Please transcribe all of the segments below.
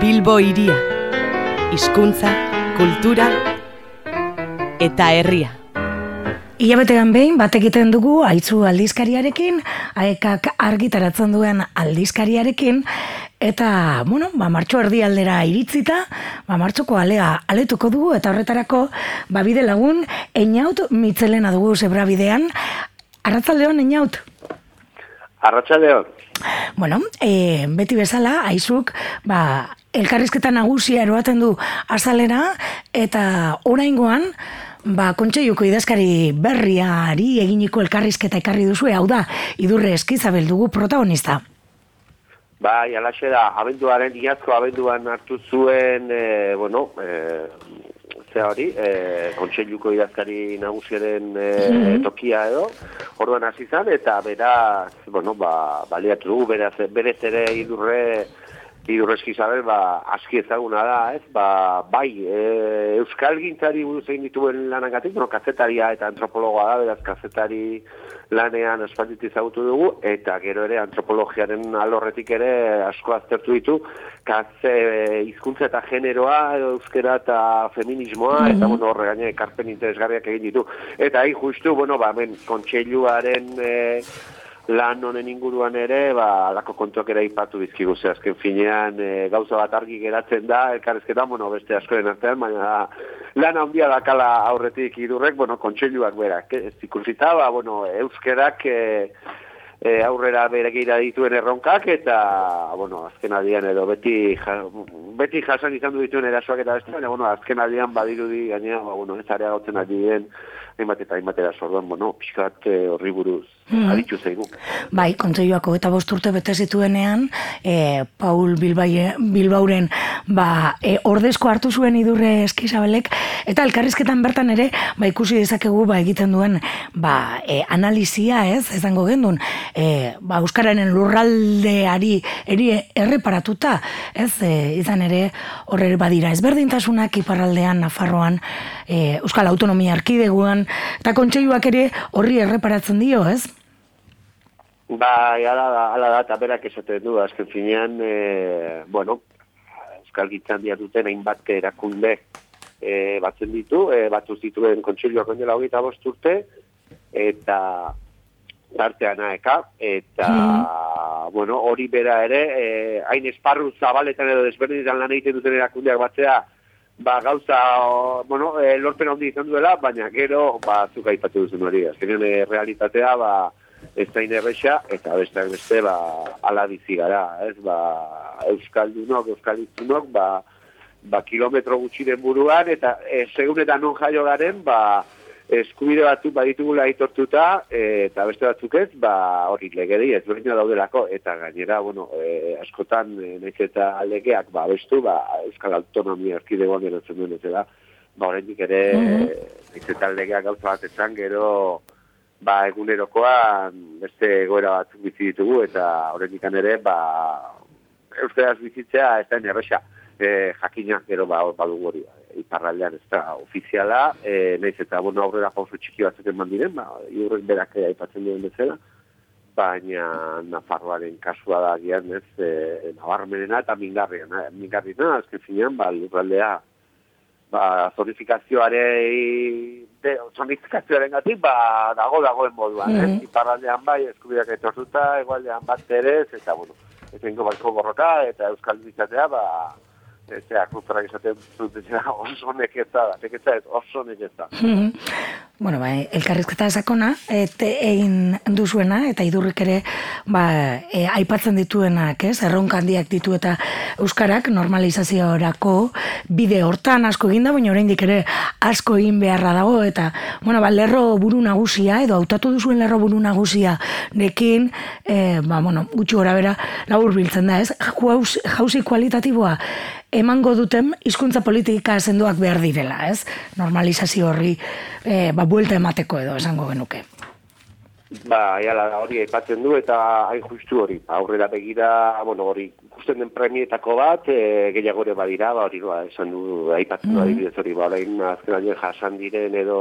Bilbo iria. Hizkuntza, kultura eta herria. Ilabetean behin bat egiten dugu aitzu aldizkariarekin, aekak argitaratzen duen aldizkariarekin, eta, bueno, ba, martxo erdi aldera iritzita, ba, martxoko alea aletuko dugu, eta horretarako, ba, bide lagun, einaut mitzelena dugu zebra bidean, arratzaldeon einaut? Arratxaldeon. Bueno, e, beti bezala, aizuk, ba, elkarrizketa nagusia eroaten du azalera, eta oraingoan, ba, kontseiuko idazkari berriari eginiko elkarrizketa ekarri duzu, hau da, idurre eskizabel dugu protagonista. Ba, jalaxe da, abenduaren, iazko abenduan hartu zuen, e, bueno, e, ze hori, e, kontseiluko idazkari nagusiaren e, mm tokia edo, orduan hasi zan, eta beraz, bueno, ba, baliatu dugu, beraz, berez ere idurre, idurrezki zaber, ba, aski ezaguna da, ez, ba, bai, e, Euskal Gintzari buruz egin dituen lanagatik, bueno, kazetaria eta antropologoa da, beraz, kazetari lanean espaldit ezagutu dugu, eta gero ere antropologiaren alorretik ere asko aztertu ditu, kaze hizkuntza eta generoa, euskera eta feminismoa, eta bueno, horre gaine ekarpen interesgarriak egin ditu. Eta hi justu, bueno, ba, men, kontseiluaren... E, lan honen inguruan ere, ba, alako kontuak ere ipatu bizkigu, ze azken finean e, gauza bat argi geratzen da, elkarrezketan, bueno, beste askoren artean, baina lan handia dakala aurretik idurrek, bueno, kontseiluak berak, ez? Ikursita, ba, bueno, euskerak e, e, aurrera beregira dituen erronkak, eta, bueno, azken aldian edo beti, ja, beti jasan izan du dituen erasoak eta beste, baina, bueno, azken aldian badirudi, gaina, ba, bueno, ez area gotzen aldien, hainbat eta hainbat erasorduan, bueno, pixkat horri buruz mm. aditu zaigu. Bai, kontzeioako eta bosturte bete zituenean, e, Paul Bilbai, Bilbauren ba, e, ordezko hartu zuen idurre eskizabelek, eta elkarrizketan bertan ere, ba, ikusi dezakegu ba, egiten duen ba, e, analizia, ez, ezango gendun, e, ba, Euskararen lurraldeari eri erreparatuta, ez, e, izan ere horre badira ezberdintasunak iparraldean, Nafarroan, e, Euskal Autonomia Arkideguan, eta kontseioak ere horri erreparatzen dio, ez? Ba, ala da, ala da, eta berak esaten du, azken finean, e, bueno, Euskal Gitzan duten hainbat erakunde e, batzen ditu, e, batzu zituen kontsilioak ondela hogeita bosturte, eta tartean aeka, eta, mm. bueno, hori bera ere, e, hain esparru zabaletan edo desberdinetan lan egiten duten erakundeak batzea, ba, gauza, bueno, e, lorpen handi izan duela, baina gero, ba, zuka ipatu duzen hori, azkenean e, realitatea, ba, ez da inerrexa, eta besteak beste, ba, ala bizi gara, ez, ba, Euskaldunok, Euskaldunok, ba, ba, kilometro gutxiren buruan, eta e, segun eta non jaio garen, ba, eskubide batzuk baditugula aitortuta, e, eta beste batzuk ez, ba, hori legedi, ez berdina daudelako, eta gainera, bueno, e, askotan, e, nahiz eta legeak, ba, bestu, ba, Euskal Autonomia erkidegoan geratzen duen, ez da, ba, horrendik ere, mm -hmm. eta legeak gauza bat etzan, gero, ba, egunerokoan beste egoera batzuk bizi ditugu, eta horretik ere, ba, euskaraz bizitzea ez da nerresa e, jakina, gero ba, badugu hori, iparraldean ez da ofiziala, e, nahiz eta bueno, aurrera pauso txiki batzuk eman diren, ba, iurrek berak aipatzen duen bezala, baina Nafarroaren kasua da gian, ez, e, nabarmenena eta mingarriena, mingarriena, azken finean, ba, lurraldea, ba, zonifikazioarei de zonifikazioaren gati, ba, dago dagoen moduan, mm -hmm. eh? Iparraldean bai, eskubiak etortuta, egualdean bat ere, eta, bueno, ez engo batko borroka, eta euskal izatea, ba, Eta, kulturak izaten zutena oso neketza da, neketza ez oso neketza. Mm Bueno, bai, elkarrizketa esakona, eta egin duzuena, eta idurrik ere, ba, e, aipatzen dituenak, ez, erronka handiak ditu eta Euskarak normalizaziorako bide hortan asko egin da, baina oraindik ere asko egin beharra dago, eta, bueno, ba, lerro buru nagusia, edo hautatu duzuen lerro buru nagusia nekin, e, ba, bueno, gutxi gora bera, labur biltzen da, ez, jauzi kualitatiboa, emango duten hizkuntza politika sendoak behar direla, ez? Normalizazio horri e, ba, buelta emateko edo esango genuke. Ba, jala, hori aipatzen du eta hain justu hori. Aurrera begira, bueno, hori ikusten den premietako bat, e, gehiago ere badira, ba, hori ba, esan du, aipatzen du, mm hori, ba, orain azken jasan diren edo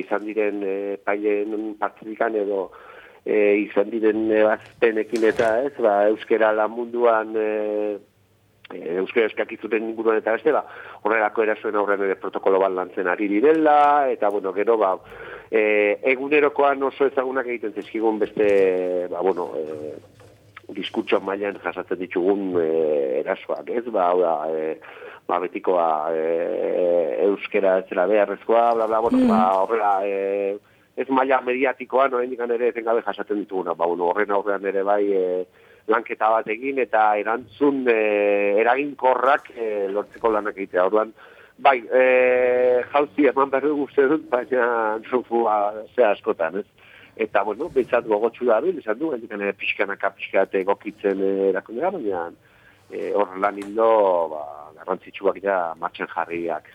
izan diren e, pailen partidikan edo e, izan diren bazpenekin eta ez, ba, euskera lan munduan e, e, euskara eskakizuten inguruan eta beste, ba, horrelako erasoen aurrean ere protokolo bat lantzen ari direla, eta, bueno, gero, ba, e, egunerokoan oso ezagunak egiten zizkigun beste, ba, bueno, e, diskurtso mailan jasatzen ditugun e, erasoak, ez, ba, da, e, ba, betikoa e, euskera ez zela beharrezkoa, bla, bla, bueno, ba, mm. horrela, e, ez maila mediatikoa, no, ere etengabe jasaten dituguna, ba, bueno, horren aurrean ere bai, e, lanketa bat egin eta erantzun e, eraginkorrak e, lortzeko lanak egitea. Orduan, bai, e, jauzi eman behar dugu dut, baina zufu ze askotan, ez? Eta, bueno, behitzat gogotxu da bil, esan du, ere pixkanaka pixkate gokitzen erakundera, baina hor lan hindo, ba, garrantzitsuak ja martxan jarriak.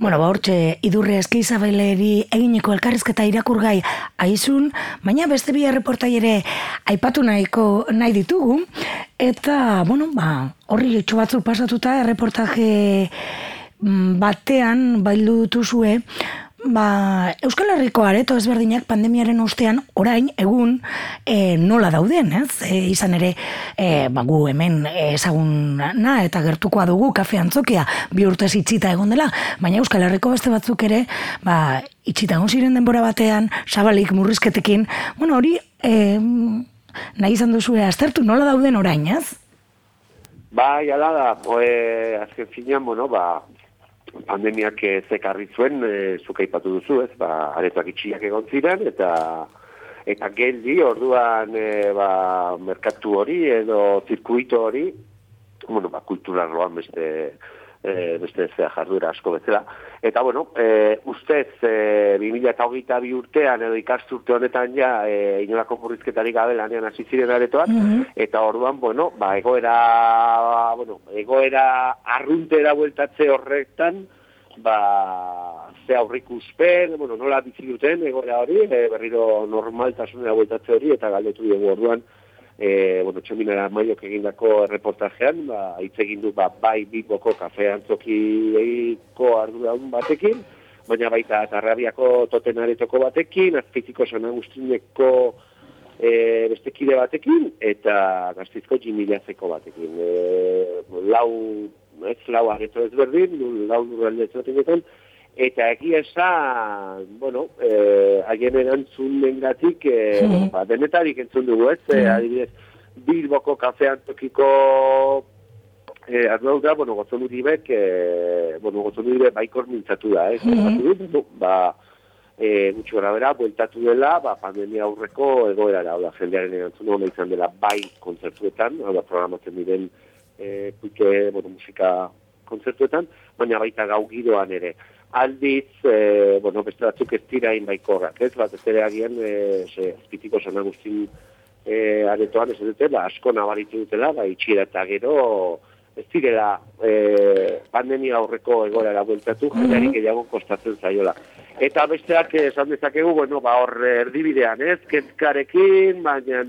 Bueno, ba, hortxe, idurre eski izabeleri egineko elkarrizketa irakurgai aizun, baina beste bi erreportai ere aipatu nahiko nahi ditugu, eta, bueno, ba, horri etxo batzuk pasatuta erreportaje mm, batean baildu dutuzue, Ba, Euskal Herriko areto ezberdinak pandemiaren ostean orain egun e, nola dauden, ez? E, izan ere, e, ba, gu hemen ezaguna eta gertukoa dugu kafe antzokia bi urtez itxita egon dela, baina Euskal Herriko beste batzuk ere, ba, itxita egon ziren denbora batean, sabalik murrizketekin, bueno, hori, e, nahi izan duzu aztertu nola dauden orain, ez? Bai, ala da, e, azken finean, bueno, ba, pandemiak zekarri zuen, e, zuk aipatu duzu, ez, ba, aretoak itxiak egon ziren, eta eta geldi, orduan, e, ba, merkatu hori, edo zirkuito hori, bueno, ba, kulturarroan beste, e, beste zea jarduera asko bezala. Eta, bueno, e, ustez, e, 2008 bi urtean, edo ikasturte honetan ja, e, inolako murrizketarik gabe lanean hasi ziren aretoak, mhm. eta orduan, bueno, ba, egoera, bueno, egoera arruntera bueltatze horretan, ba, ze aurrik uzpen, bueno, nola bizi duten egoera hori, e, berriro normaltasunera bueltatze hori, eta galdetu dugu orduan, e, bueno, txominara maiok egindako reportajean, ba, hitz egin du, ba, bai biboko kafe antzokiko arduraun batekin, baina baita tarrabiako totenaretoko batekin, azpiziko San Agustineko e, beste batekin, eta gaztizko jimilazeko batekin. E, lau, ez lau areto ezberdin, lau nurralde ezberdin, eta egia esan, bueno, eh, haien erantzun nengatik, eh, mm. ba, denetarik entzun dugu, ez, mm. adibidez, Bilboko kafean tokiko eh, da, bueno, gotzon uribek, eh, bueno, gotzon uribek baikor mintzatu da, ez, mm. ba, eh, gutxo gara bera, bueltatu dela, ba, pandemia aurreko egoera da, da, jendearen erantzun hona izan dela bai kontzertuetan, hau da, programatzen diren, eh, puike, bueno, musika kontzertuetan, baina baita gau giroan ere aldiz, e, bueno, beste batzuk ez dira inbaikorrak, ez, bat ez ere agian, e, ze, azpitiko San Agustin e, aretoan ez dute, ba, asko nabaritu dutela, ba, itxiera eta gero, ez direla e, pandemia aurreko egora bueltatu, mm -hmm. gehiago kostatzen zaiola. Eta besteak esan dezakegu, bueno, ba, hor erdibidean, ez, kezkarekin, baina,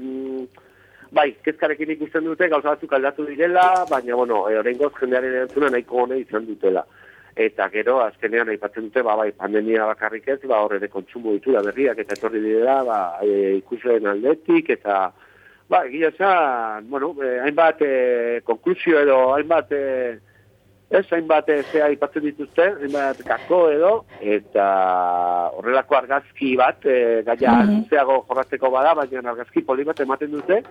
bai, kezkarekin ikusten dute, gauza batzuk aldatu direla, baina, bueno, e, horrengoz jendearen erantzuna nahiko hone izan dutela eta gero azkenean aipatzen dute ba bai pandemia bakarrik ez ba hor ere kontsumo ditu da berriak eta etorri direla ba e, ikusleen aldetik eta ba egia esan bueno e, hainbat e, konklusio edo hainbat e, ez hainbat e, ze aipatzen dituzte hainbat kako edo eta horrelako argazki bat e, gaia mm -hmm. jorratzeko bada baina argazki poli bat ematen dute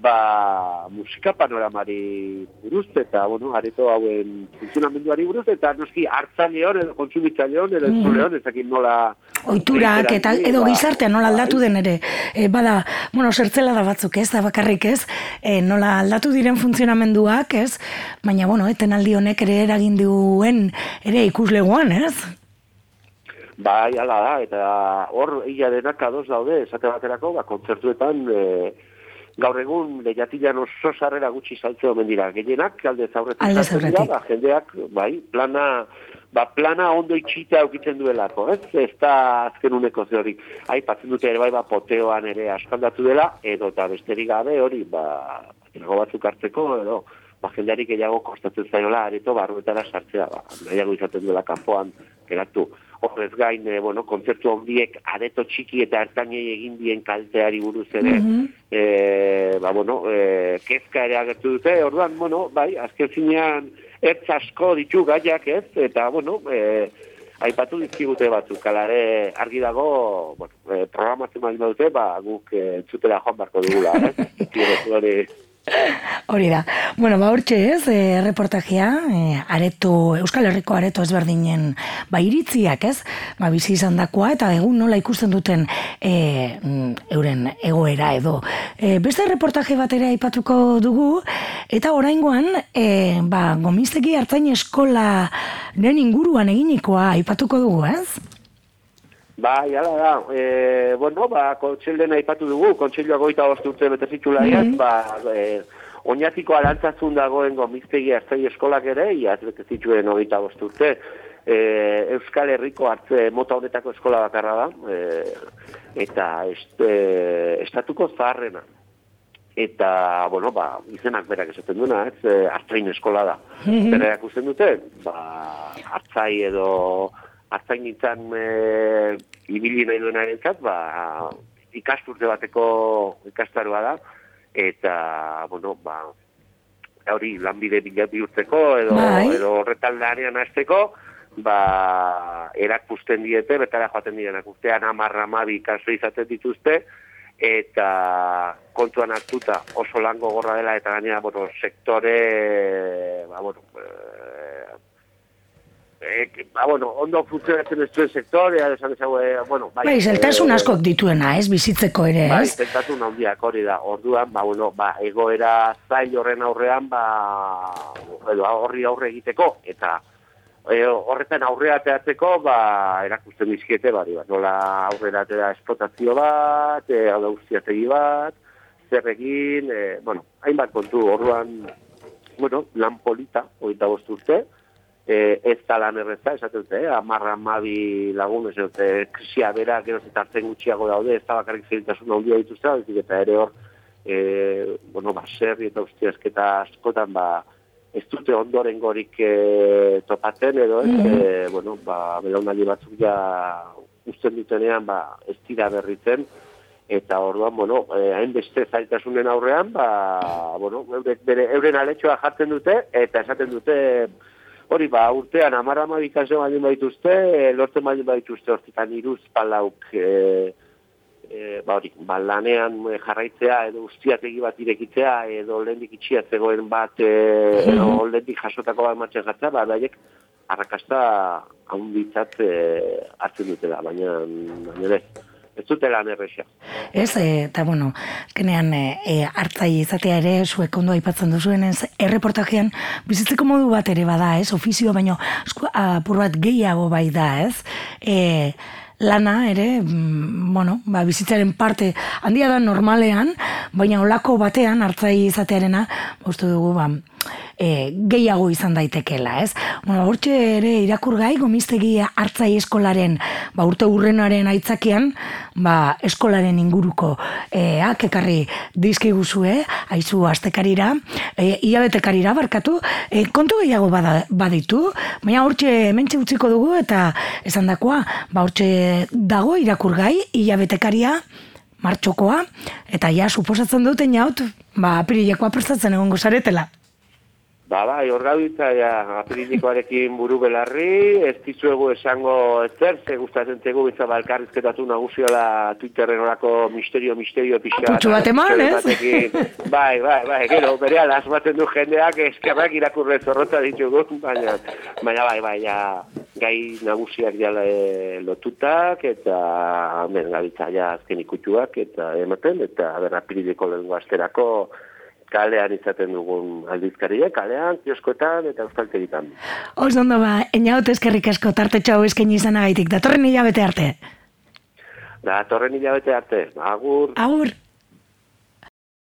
ba, musika panoramari buruz, eta, bueno, areto hauen funtzionamenduari buruz, eta noski hartzale hor, edo kontsumitzaile hor, edo mm. hor, ezakin nola... Oiturak, eta edo gizartea nola aldatu bai. den ere, e, bada, bueno, zertzela da batzuk ez, da bakarrik ez, e, nola aldatu diren funtzionamenduak ez, baina, bueno, eten aldi honek ere eragin duen ere ikuslegoan ez? Bai, ala da, eta hor, ia denak ados daude, esate baterako, ba, kontzertuetan, e, gaur egun lehiatilan oso sarrera gutxi saltze omen dira. Gehienak, alde zaurretik. Alde zaurretik. Ba, jendeak, bai, plana, ba, plana ondo itxita aukitzen duelako, ez? Ez da azken uneko ze hori. Hai, patzen dute ere bai, ba, poteoan ere askaldatu dela, edo eta besterik gabe hori, ba, nago batzuk hartzeko, edo, ba, jendearik gehiago kostatzen zainola, areto, barruetara sartzea, ba, nahiago izaten duela kanpoan geratu. Horrez gain, e, bueno, kontzertu hondiek areto txiki eta ertainei egin dien kalteari buruz ere, mm ba, bueno, e, kezka ere agertu dute, orduan, bueno, bai, azken zinean, ertz asko ditu gaiak ez, eta, bueno, e, aipatu dizkigute batzuk, kalare argi dago, bueno, e, programatzen dute, ba, guk e, txutela joan barko dugula, eh? Hori da. Bueno, ba hortxe ez, e, reportajea, e, areto, Euskal Herriko areto ezberdinen ba iritziak ez, ba bizi izan dakoa, eta egun nola ikusten duten e, euren egoera edo. E, beste reportaje bat ere aipatuko dugu, eta oraingoan e, ba, gomizteki hartzain eskola den inguruan eginikoa aipatuko dugu ez? Ba, jala da, e, bueno, ba, kontxelden aipatu dugu, kontxeldua goita urte bete zitula mm ba, e, oinatiko arantzazun dagoen gomiztegi hartzei eskolak ere, iaz bete zituen goita urte, e, Euskal Herriko hartze mota honetako eskola bakarra da, e, eta est, e, estatuko zaharrena. Eta, bueno, ba, izenak berak esaten duena, ez, e, hartzein eskola da. Mm -hmm. Bera dute, ba, hartzai edo hartzain nintzen e, ibili nahi duena erentzat, ba, ikasturte bateko ikastaroa da, eta, bueno, ba, hori lanbide bila bihurtzeko, edo, bai. edo horretan lanean azteko, ba, erakusten diete, betara joaten direnak urtean amarra mabi ikasto izaten dituzte, eta kontuan hartuta oso lango gorra dela, eta gainera, bueno, sektore, ba, bueno, eh, ba, bueno, ondo funtzionatzen ez duen sektorea, esan ezagu, eh, bueno, bai. Bai, zeltasun eh, askok dituena, ez, bizitzeko ere, bai, ez? Bai, zeltasun handiak hori da, orduan, ba, bueno, ba, egoera zail horren aurrean, ba, edo, horri aurre egiteko, eta e, horretan aurrea teatzeko, ba, erakusten dizkiete, bari, ba, nola aurrera tera esplotazio bat, e, hau bat, zer egin, e, bueno, hainbat kontu, orduan, bueno, lan polita, hori da urte, e, ez da lan errezta, esaten dute, eh? amarra mabi lagun, ez dute, krisia bera, gero zetartzen gutxiago daude, ez da bakarrik zelitasun handia dituzte, ez eta ere hor, e, bueno, ba, serri eta ustiazketa askotan, ba, ez dute ondoren gorik e, topatzen, edo, ez, mm e, bueno, ba, belaunaldi batzuk ja usten dutenean, ba, ez dira berritzen, eta orduan, bueno, eh, hainbeste zaitasunen aurrean, ba, bueno, bere, euren aletxoa jartzen dute, eta esaten dute, hori ba, urtean amara amabikazio baldin baituzte, e, lortzen baldin baituzte hortitan iruz palauk, e, e, ba hori, ba, lanean jarraitzea, edo ustiategi bat irekitzea, edo lehendik itxia zegoen bat, e, edo lehendik jasotako bat martxan jatzea, ba, daiek, arrakasta haun ditzat e, hartzen dute da, baina, baina, ez dute lan errexia. Ez, eh, eta bueno, kenean e, hartzai izatea ere, zuek ondo aipatzen duzuen, ez, erreportajean, bizitzeko modu bat ere bada, ez, ofizio, baino, apur bat gehiago bai da, ez, e, lana ere, mm, bueno, ba, bizitzaren parte handia da normalean, baina olako batean hartzai izatearena, uste dugu, ba, e, gehiago izan daitekela, ez? Bueno, hortxe ere irakurgai gomiztegi hartzai eskolaren, ba, urte urrenaren aitzakean, ba, eskolaren inguruko e, akekarri dizkiguzue, haizu astekarira, e, iabetekarira barkatu, e, kontu gehiago bada, baditu, baina hortxe mentxe utziko dugu eta esan dakoa, ba, hortxe dago irakurgai, ilabetekaria, martxokoa, eta ja, suposatzen duten jaut, ba, apirilekoa prestatzen egongo zaretela. Ba, bai, hor gauditza, ja, apirinikoarekin buru belarri, ez dizuegu esango zer, ze gustatzen tegu bitza balkarrizketatu naguziola Twitterren orako misterio, misterio pixka. Putxu bat eman, ez? Bai, bai, bai, gero, bere alaz batzen du jendeak eskerrak irakurre zorrotza ditugu, baina, baina, bai, bai, ja, gai nagusiak jala e, lotutak, eta, men, gauditza, ja, azken ikutuak, eta ematen, eta, ber, apiriniko lehen guazterako, kalean izaten dugun aldizkaria, kalean, kioskoetan eta euskaltegitan. Oz ondo ba, eniaut eskerrik asko tarte txau esken izan agaitik, datorren hilabete arte. Datorren hilabete arte, agur. Agur.